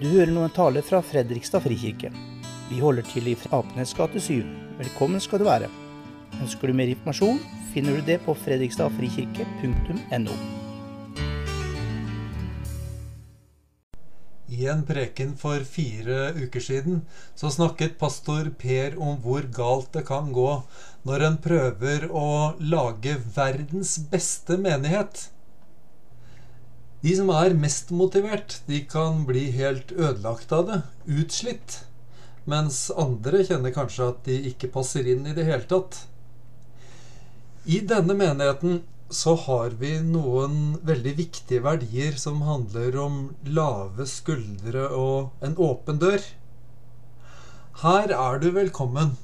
Du hører nå en tale fra Fredrikstad frikirke. Vi holder til i Apenes gate 7. Velkommen skal du være. Ønsker du mer informasjon, finner du det på fredrikstadfrikirke.no. I en preken for fire uker siden så snakket pastor Per om hvor galt det kan gå når en prøver å lage verdens beste menighet. De som er mest motivert, de kan bli helt ødelagt av det, utslitt. Mens andre kjenner kanskje at de ikke passer inn i det hele tatt. I denne menigheten så har vi noen veldig viktige verdier som handler om lave skuldre og en åpen dør. Her er du velkommen,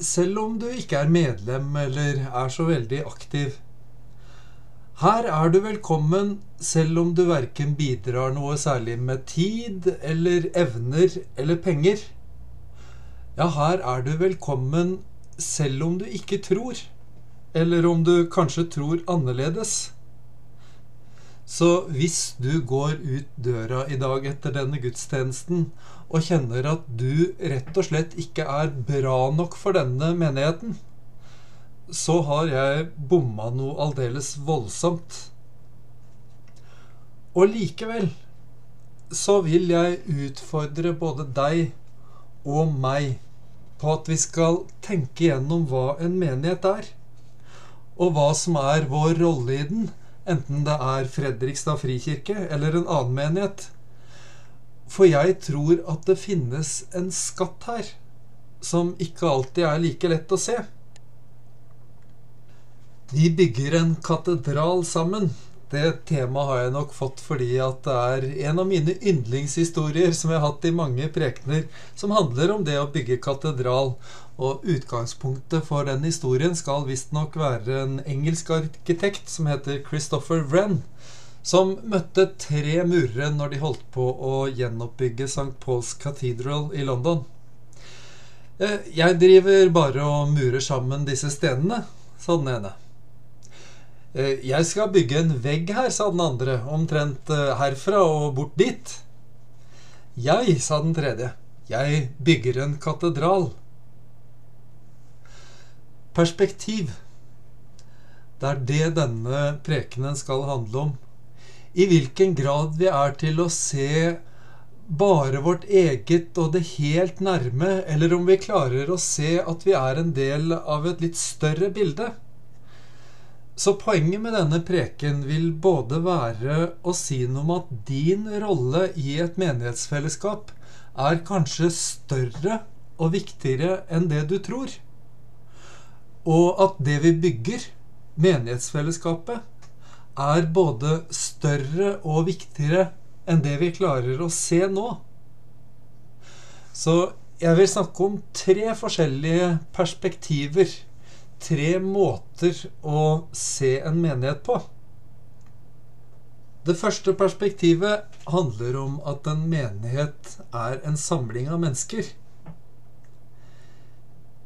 selv om du ikke er medlem eller er så veldig aktiv. Her er du velkommen selv om du verken bidrar noe særlig med tid eller evner eller penger. Ja, her er du velkommen selv om du ikke tror eller om du kanskje tror annerledes. Så hvis du går ut døra i dag etter denne gudstjenesten og kjenner at du rett og slett ikke er bra nok for denne menigheten, så har jeg bomma noe aldeles voldsomt. Og likevel så vil jeg utfordre både deg og meg på at vi skal tenke gjennom hva en menighet er og hva som er vår rolle i den, enten det er Fredrikstad frikirke eller en annen menighet. For jeg tror at det finnes en skatt her som ikke alltid er like lett å se. Vi bygger en katedral sammen. Det temaet har jeg nok fått fordi at det er en av mine yndlingshistorier som jeg har hatt i mange prekener, som handler om det å bygge katedral. Og utgangspunktet for den historien skal visstnok være en engelsk arkitekt som heter Christopher Wren, som møtte tre murere når de holdt på å gjenoppbygge St. Paul's Cathedral i London. Eh, jeg driver bare og murer sammen disse stenene, sa den ene. Eh, jeg skal bygge en vegg her, sa den andre, omtrent eh, herfra og bort dit. Jeg, sa den tredje, jeg bygger en katedral perspektiv. Det er det denne prekenen skal handle om. I hvilken grad vi er til å se bare vårt eget og det helt nærme, eller om vi klarer å se at vi er en del av et litt større bilde. Så poenget med denne preken vil både være å si noe om at din rolle i et menighetsfellesskap er kanskje større og viktigere enn det du tror. Og at det vi bygger, menighetsfellesskapet, er både større og viktigere enn det vi klarer å se nå. Så jeg vil snakke om tre forskjellige perspektiver. Tre måter å se en menighet på. Det første perspektivet handler om at en menighet er en samling av mennesker.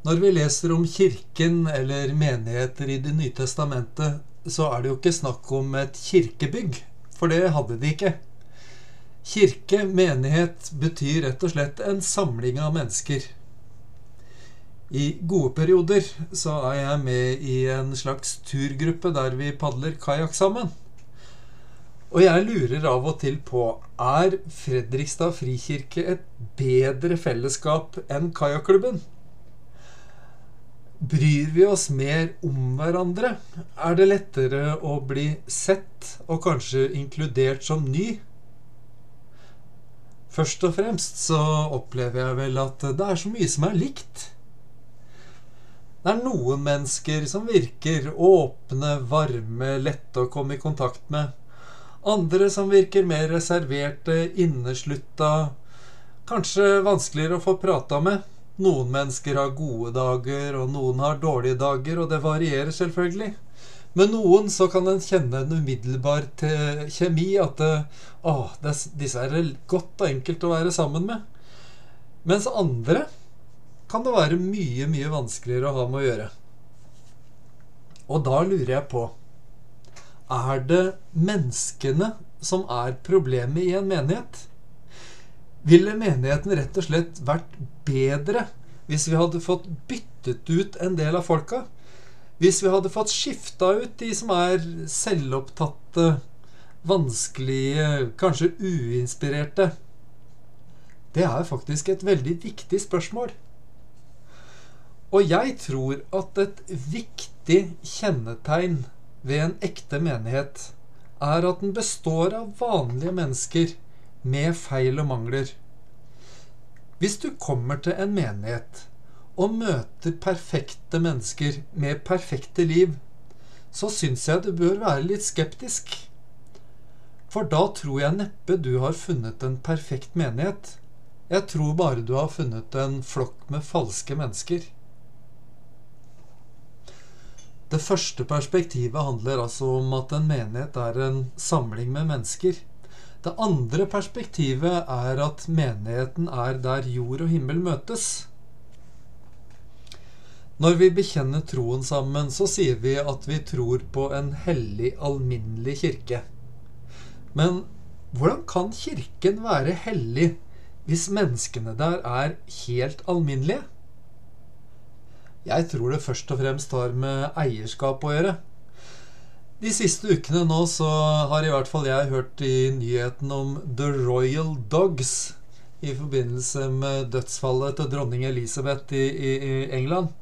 Når vi leser om kirken eller menigheter i Det nye testamentet, så er det jo ikke snakk om et kirkebygg, for det hadde de ikke. Kirke, menighet, betyr rett og slett en samling av mennesker. I gode perioder så er jeg med i en slags turgruppe der vi padler kajakk sammen. Og jeg lurer av og til på er Fredrikstad frikirke et bedre fellesskap enn kajakklubben? Bryr vi oss mer om hverandre? Er det lettere å bli sett og kanskje inkludert som ny? Først og fremst så opplever jeg vel at det er så mye som er likt. Det er noen mennesker som virker åpne, varme, lette å komme i kontakt med. Andre som virker mer reserverte, inneslutta, kanskje vanskeligere å få prata med. Noen mennesker har gode dager, og noen har dårlige dager, og det varierer selvfølgelig. Med noen så kan en kjenne en umiddelbar kjemi, at å, disse er godt og enkelt å være sammen med. Mens andre kan det være mye, mye vanskeligere å ha med å gjøre. Og da lurer jeg på Er det menneskene som er problemet i en menighet? ville menigheten rett og slett vært bedre hvis vi hadde fått byttet ut en del av folka. Hvis vi hadde fått skifta ut de som er selvopptatte, vanskelige, kanskje uinspirerte. Det er faktisk et veldig viktig spørsmål. Og jeg tror at et viktig kjennetegn ved en ekte menighet er at den består av vanlige mennesker med feil og mangler. Hvis du kommer til en menighet og møter perfekte mennesker med perfekte liv, så syns jeg du bør være litt skeptisk. For da tror jeg neppe du har funnet en perfekt menighet. Jeg tror bare du har funnet en flokk med falske mennesker. Det første perspektivet handler altså om at en menighet er en samling med mennesker. Det andre perspektivet er at menigheten er der jord og himmel møtes. Når vi bekjenner troen sammen, så sier vi at vi tror på en hellig, alminnelig kirke. Men hvordan kan Kirken være hellig hvis menneskene der er helt alminnelige? Jeg tror det først og fremst har med eierskap å gjøre. De siste ukene nå så har i hvert fall jeg hørt i nyheten om The Royal Dogs i forbindelse med dødsfallet til dronning Elisabeth i, i, i England.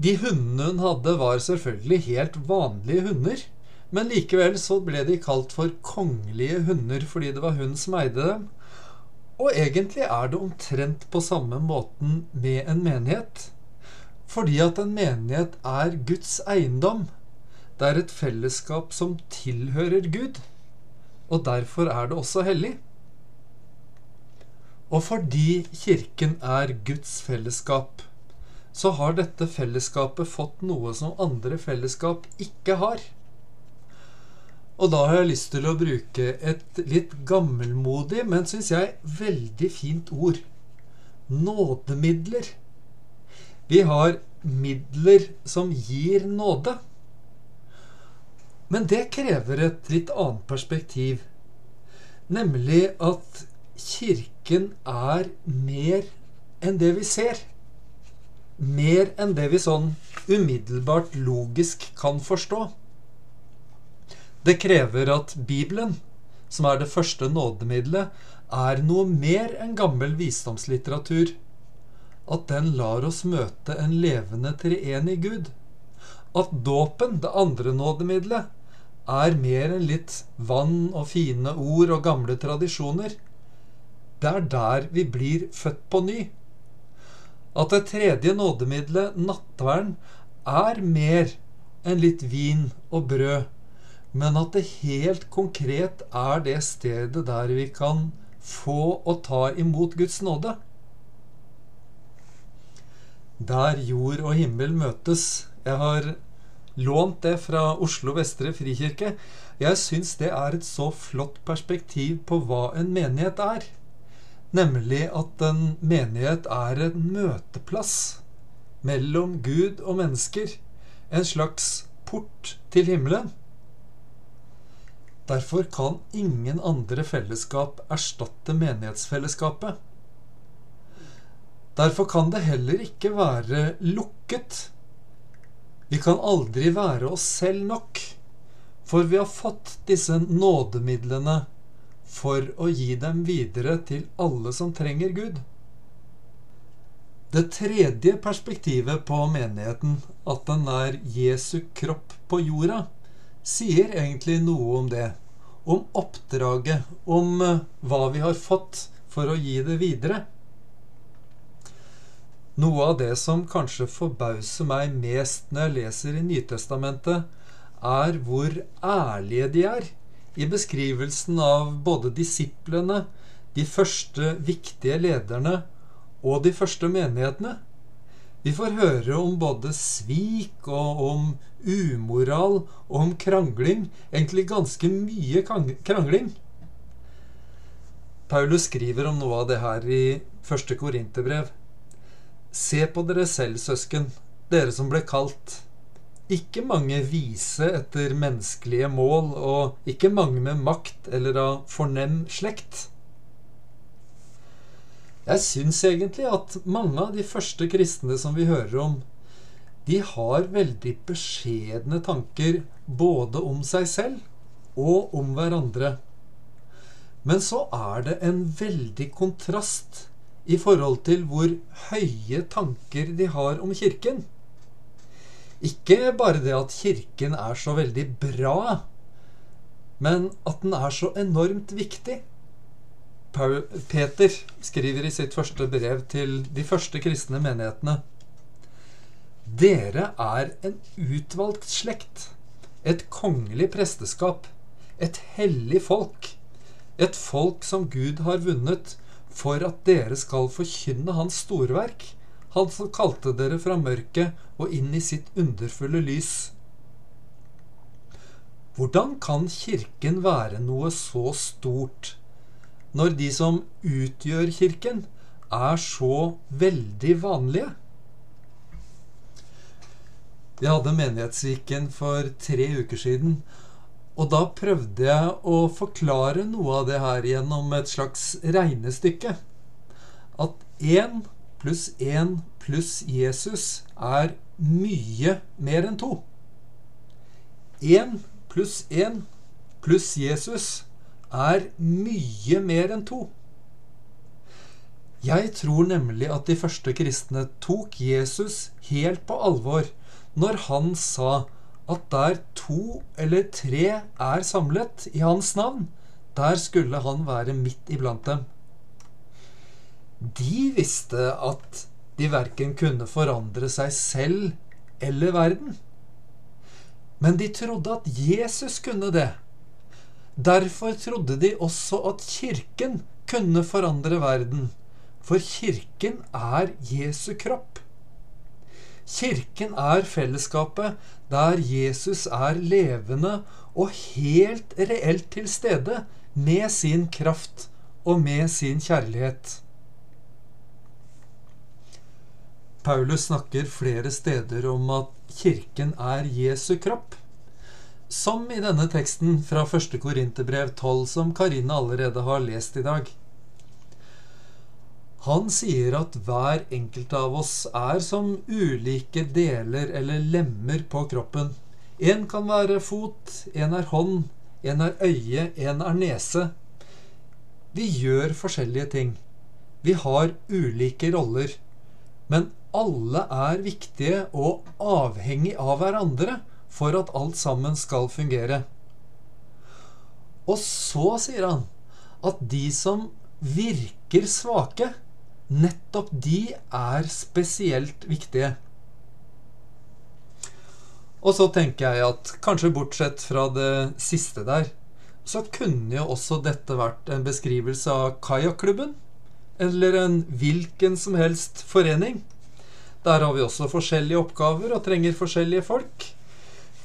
De hundene hun hadde, var selvfølgelig helt vanlige hunder. Men likevel så ble de kalt for kongelige hunder fordi det var hun som eide dem. Og egentlig er det omtrent på samme måten med en menighet. Fordi at en menighet er Guds eiendom. Det er et fellesskap som tilhører Gud. Og derfor er det også hellig. Og fordi Kirken er Guds fellesskap, så har dette fellesskapet fått noe som andre fellesskap ikke har. Og da har jeg lyst til å bruke et litt gammelmodig, men syns jeg veldig fint ord. Nådemidler. Vi har midler som gir nåde. Men det krever et litt annet perspektiv. Nemlig at Kirken er mer enn det vi ser. Mer enn det vi sånn umiddelbart logisk kan forstå. Det krever at Bibelen, som er det første nådemiddelet, er noe mer enn gammel visdomslitteratur at den lar oss møte en levende treenig Gud. At dåpen, det andre nådemiddelet, er mer enn litt vann og fine ord og gamle tradisjoner. Det er der vi blir født på ny. At det tredje nådemiddelet, nattverden, er mer enn litt vin og brød, men at det helt konkret er det stedet der vi kan få og ta imot Guds nåde. Der jord og himmel møtes. Jeg har lånt det fra Oslo Vestre Frikirke. Jeg syns det er et så flott perspektiv på hva en menighet er. Nemlig at en menighet er en møteplass mellom Gud og mennesker. En slags port til himmelen. Derfor kan ingen andre fellesskap erstatte menighetsfellesskapet. Derfor kan det heller ikke være lukket. Vi kan aldri være oss selv nok, for vi har fått disse nådemidlene for å gi dem videre til alle som trenger Gud. Det tredje perspektivet på menigheten, at den er Jesu kropp på jorda, sier egentlig noe om det. Om oppdraget, om eh, hva vi har fått for å gi det videre. Noe av det som kanskje forbauser meg mest når jeg leser i Nytestamentet, er hvor ærlige de er i beskrivelsen av både disiplene, de første viktige lederne og de første menighetene. Vi får høre om både svik og om umoral og om krangling. Egentlig ganske mye krangling. Paulus skriver om noe av det her i første Korinterbrev. Se på dere selv, søsken, dere som ble kalt. Ikke mange vise etter menneskelige mål, og ikke mange med makt eller av fornem slekt. Jeg syns egentlig at mange av de første kristne som vi hører om, de har veldig beskjedne tanker både om seg selv og om hverandre. Men så er det en veldig kontrast i forhold til hvor høye tanker de har om Kirken. Ikke bare det at Kirken er så veldig bra, men at den er så enormt viktig. Peter skriver i sitt første brev til de første kristne menighetene Dere er en utvalgt slekt, et kongelig presteskap, et hellig folk, et folk som Gud har vunnet for at dere skal forkynne Hans storverk, Han som kalte dere fra mørket og inn i sitt underfulle lys. Hvordan kan Kirken være noe så stort? når de som utgjør Kirken, er så veldig vanlige. Vi hadde Menighetsviken for tre uker siden. Og da prøvde jeg å forklare noe av det her gjennom et slags regnestykke. At én pluss én pluss Jesus er mye mer enn to. Én pluss én pluss Jesus er mye mer enn to. Jeg tror nemlig at de første kristne tok Jesus helt på alvor når han sa at der to eller tre er samlet i hans navn, der skulle han være midt iblant dem. De visste at de verken kunne forandre seg selv eller verden. Men de trodde at Jesus kunne det. Derfor trodde de også at Kirken kunne forandre verden, for Kirken er Jesu kropp. Kirken er fellesskapet der Jesus er levende og helt reelt til stede med sin kraft og med sin kjærlighet. Paulus snakker flere steder om at Kirken er Jesu kropp. Som i denne teksten fra 1. Korinterbrev 12, som Karine allerede har lest i dag. Han sier at hver enkelt av oss er som ulike deler eller lemmer på kroppen. En kan være fot, en er hånd, en er øye, en er nese. Vi gjør forskjellige ting. Vi har ulike roller. Men alle er viktige og avhengig av hverandre for at alt sammen skal fungere. Og så sier han at de som virker svake, nettopp de er spesielt viktige. Og så tenker jeg at kanskje bortsett fra det siste der, så kunne jo også dette vært en beskrivelse av kajakklubben. Eller en hvilken som helst forening. Der har vi også forskjellige oppgaver og trenger forskjellige folk.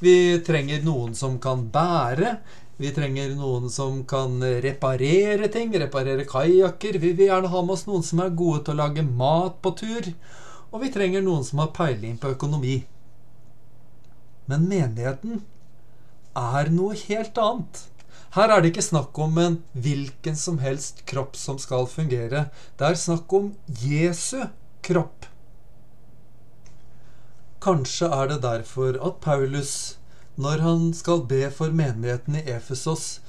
Vi trenger noen som kan bære. Vi trenger noen som kan reparere ting, reparere kajakker. Vi vil gjerne ha med oss noen som er gode til å lage mat på tur. Og vi trenger noen som har peiling på økonomi. Men menigheten er noe helt annet. Her er det ikke snakk om en hvilken som helst kropp som skal fungere. Det er snakk om Jesu kropp. Kanskje er det derfor at Paulus, når han skal be for menigheten i Efesos,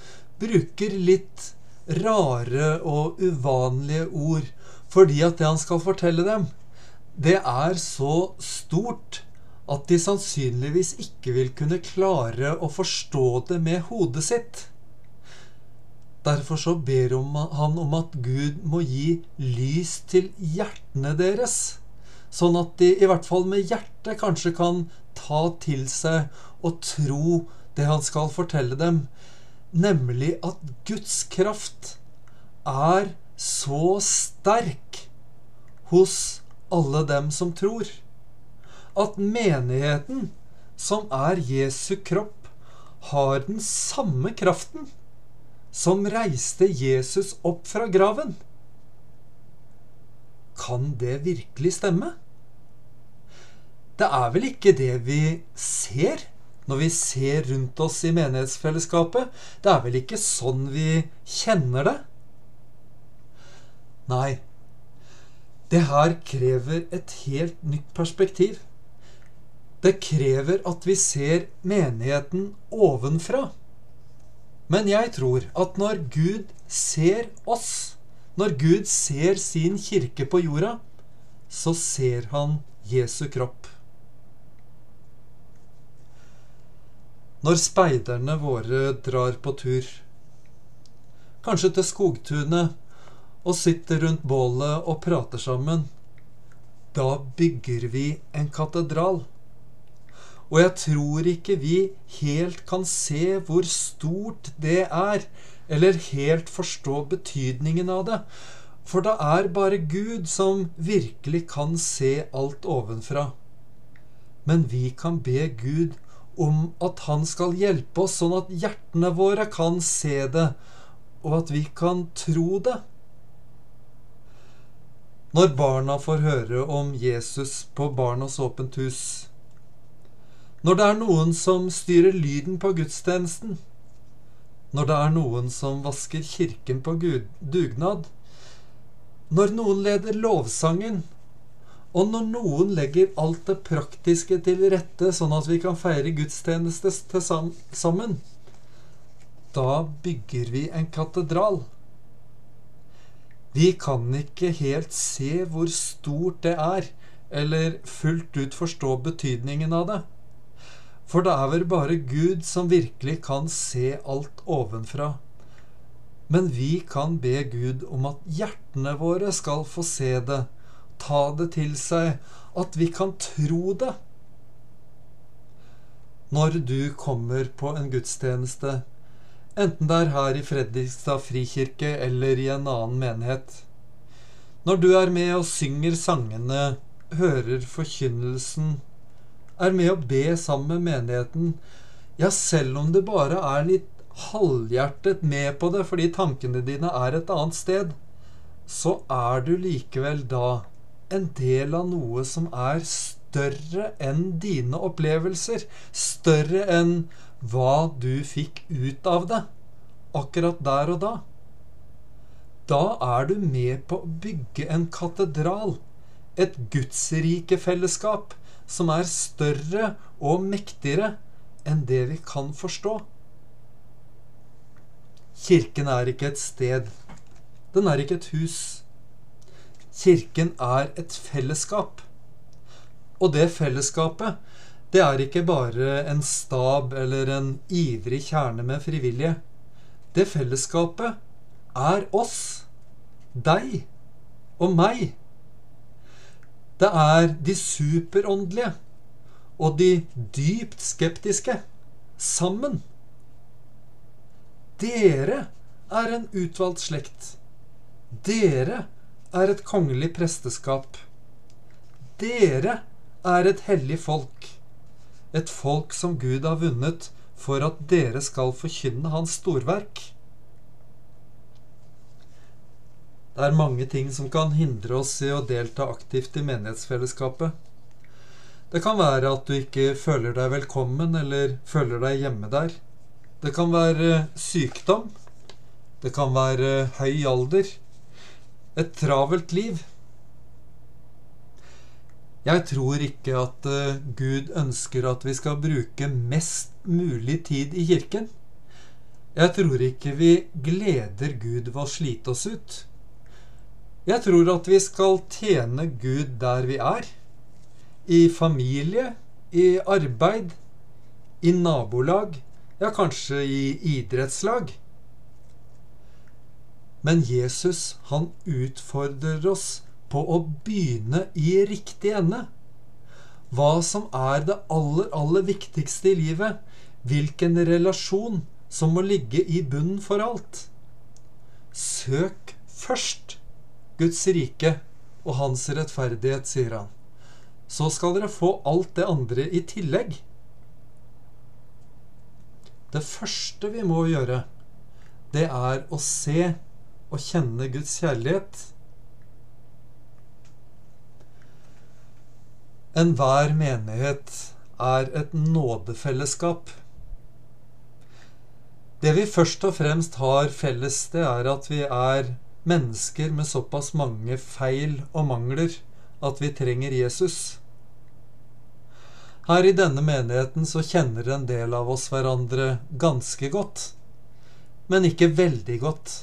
bruker litt rare og uvanlige ord, fordi at det han skal fortelle dem, det er så stort at de sannsynligvis ikke vil kunne klare å forstå det med hodet sitt. Derfor så ber han om at Gud må gi lys til hjertene deres Sånn at de i hvert fall med hjertet kanskje kan ta til seg og tro det han skal fortelle dem, nemlig at Guds kraft er så sterk hos alle dem som tror. At menigheten, som er Jesu kropp, har den samme kraften som reiste Jesus opp fra graven. Kan det virkelig stemme? Det er vel ikke det vi ser når vi ser rundt oss i menighetsfellesskapet? Det er vel ikke sånn vi kjenner det? Nei, Det her krever et helt nytt perspektiv. Det krever at vi ser menigheten ovenfra. Men jeg tror at når Gud ser oss, når Gud ser sin kirke på jorda, så ser han Jesu kropp. Når speiderne våre drar på tur, kanskje til skogtunet, og sitter rundt bålet og prater sammen, da bygger vi en katedral. Og jeg tror ikke vi helt kan se hvor stort det er, eller helt forstå betydningen av det. For det er bare Gud som virkelig kan se alt ovenfra. Men vi kan be Gud om at Han skal hjelpe oss, sånn at hjertene våre kan se det, og at vi kan tro det. Når barna får høre om Jesus på Barnas åpent hus, når det er noen som styrer lyden på gudstjenesten, når det er noen som vasker kirken på dugnad, når noen leder lovsangen, og når noen legger alt det praktiske til rette sånn at vi kan feire gudstjeneste sammen, da bygger vi en katedral. Vi kan ikke helt se hvor stort det er, eller fullt ut forstå betydningen av det. For det er vel bare Gud som virkelig kan se alt ovenfra. Men vi kan be Gud om at hjertene våre skal få se det, ta det til seg, at vi kan tro det. Når du kommer på en gudstjeneste, enten det er her i Fredrikstad frikirke eller i en annen menighet, når du er med og synger sangene, hører forkynnelsen, er med å be sammen med menigheten, ja, selv om du bare er litt halvhjertet med på det fordi tankene dine er et annet sted, så er du likevel da en del av noe som er større enn dine opplevelser, større enn hva du fikk ut av det akkurat der og da. Da er du med på å bygge en katedral, et gudsrikefellesskap, som er større og mektigere enn det vi kan forstå. Kirken er ikke et sted. Den er ikke et hus. Kirken er et fellesskap. Og det fellesskapet, det er ikke bare en stab eller en ivrig kjerne med frivillige. Det fellesskapet er oss. Deg og meg. Det er de superåndelige og de dypt skeptiske sammen. Dere er en utvalgt slekt. Dere er et kongelig presteskap. Dere er et hellig folk. Et folk som Gud har vunnet for at dere skal forkynne Hans storverk. Det er mange ting som kan hindre oss i å delta aktivt i menighetsfellesskapet. Det kan være at du ikke føler deg velkommen eller føler deg hjemme der. Det kan være sykdom. Det kan være høy alder. Et travelt liv. Jeg tror ikke at uh, Gud ønsker at vi skal bruke mest mulig tid i kirken. Jeg tror ikke vi gleder Gud ved å slite oss ut. Jeg tror at vi skal tjene Gud der vi er. I familie, i arbeid, i nabolag, ja, kanskje i idrettslag. Men Jesus, han utfordrer oss på å begynne i riktig ende. Hva som er det aller, aller viktigste i livet. Hvilken relasjon som må ligge i bunnen for alt. Søk først Guds rike og hans rettferdighet, sier han. Så skal dere få alt det andre i tillegg. Det første vi må gjøre, det er å se og kjenne Guds kjærlighet. Enhver menighet er et nådefellesskap. Det vi først og fremst har felles, det er at vi er mennesker med såpass mange feil og mangler at vi trenger Jesus. Her i denne menigheten så kjenner en del av oss hverandre ganske godt, men ikke veldig godt.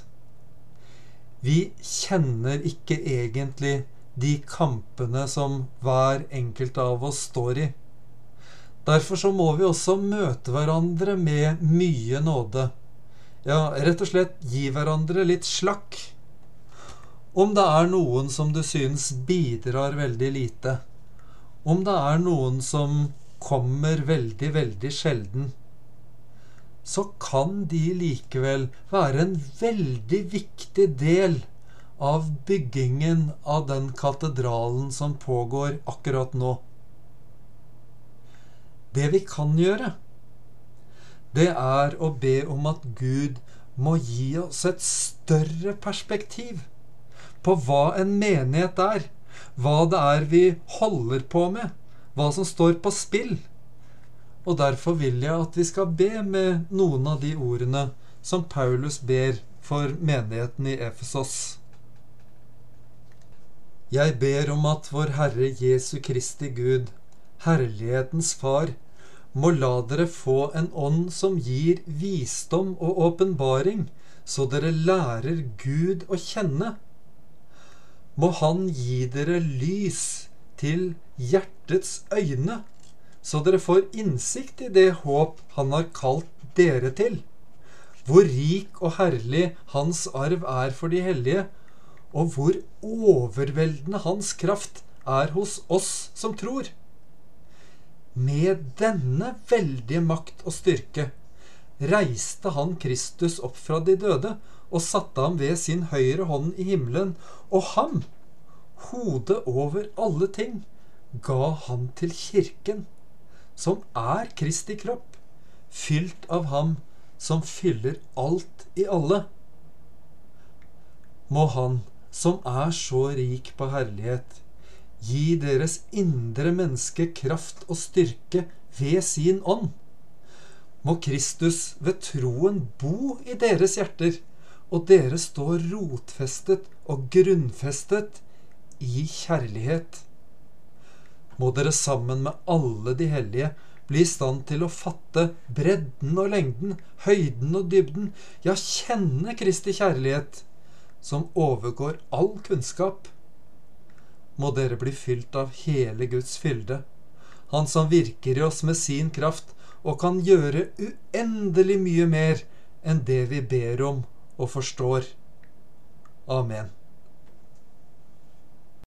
Vi kjenner ikke egentlig de kampene som hver enkelt av oss står i. Derfor så må vi også møte hverandre med mye nåde. Ja, rett og slett gi hverandre litt slakk. Om det er noen som du syns bidrar veldig lite, om det er noen som kommer veldig, veldig sjelden, så kan de likevel være en veldig viktig del av byggingen av den katedralen som pågår akkurat nå. Det vi kan gjøre, det er å be om at Gud må gi oss et større perspektiv på hva en menighet er, hva det er vi holder på med, hva som står på spill. Og derfor vil jeg at vi skal be med noen av de ordene som Paulus ber for menigheten i Efesos. Jeg ber om at vår Herre Jesu Kristi Gud, Herlighetens Far, må la dere få en ånd som gir visdom og åpenbaring, så dere lærer Gud å kjenne. Må Han gi dere lys til hjertets øyne, så dere får innsikt i det håp Han har kalt dere til, hvor rik og herlig Hans arv er for de hellige, og hvor overveldende Hans kraft er hos oss som tror. Med denne veldige makt og styrke reiste han Kristus opp fra de døde og satte ham ved sin høyre hånd i himmelen, og ham, hodet over alle ting, ga han til kirken, som er Kristi kropp, fylt av ham som fyller alt i alle. Må Han, som er så rik på herlighet, gi deres indre menneske kraft og styrke ved sin ånd. Må Kristus ved troen bo i deres hjerter, og dere står rotfestet og grunnfestet i kjærlighet. Må dere sammen med alle de hellige bli i stand til å fatte bredden og lengden, høyden og dybden, ja, kjenne Kristi kjærlighet som overgår all kunnskap. Må dere bli fylt av hele Guds fylde, Han som virker i oss med sin kraft og kan gjøre uendelig mye mer enn det vi ber om og forstår. Amen.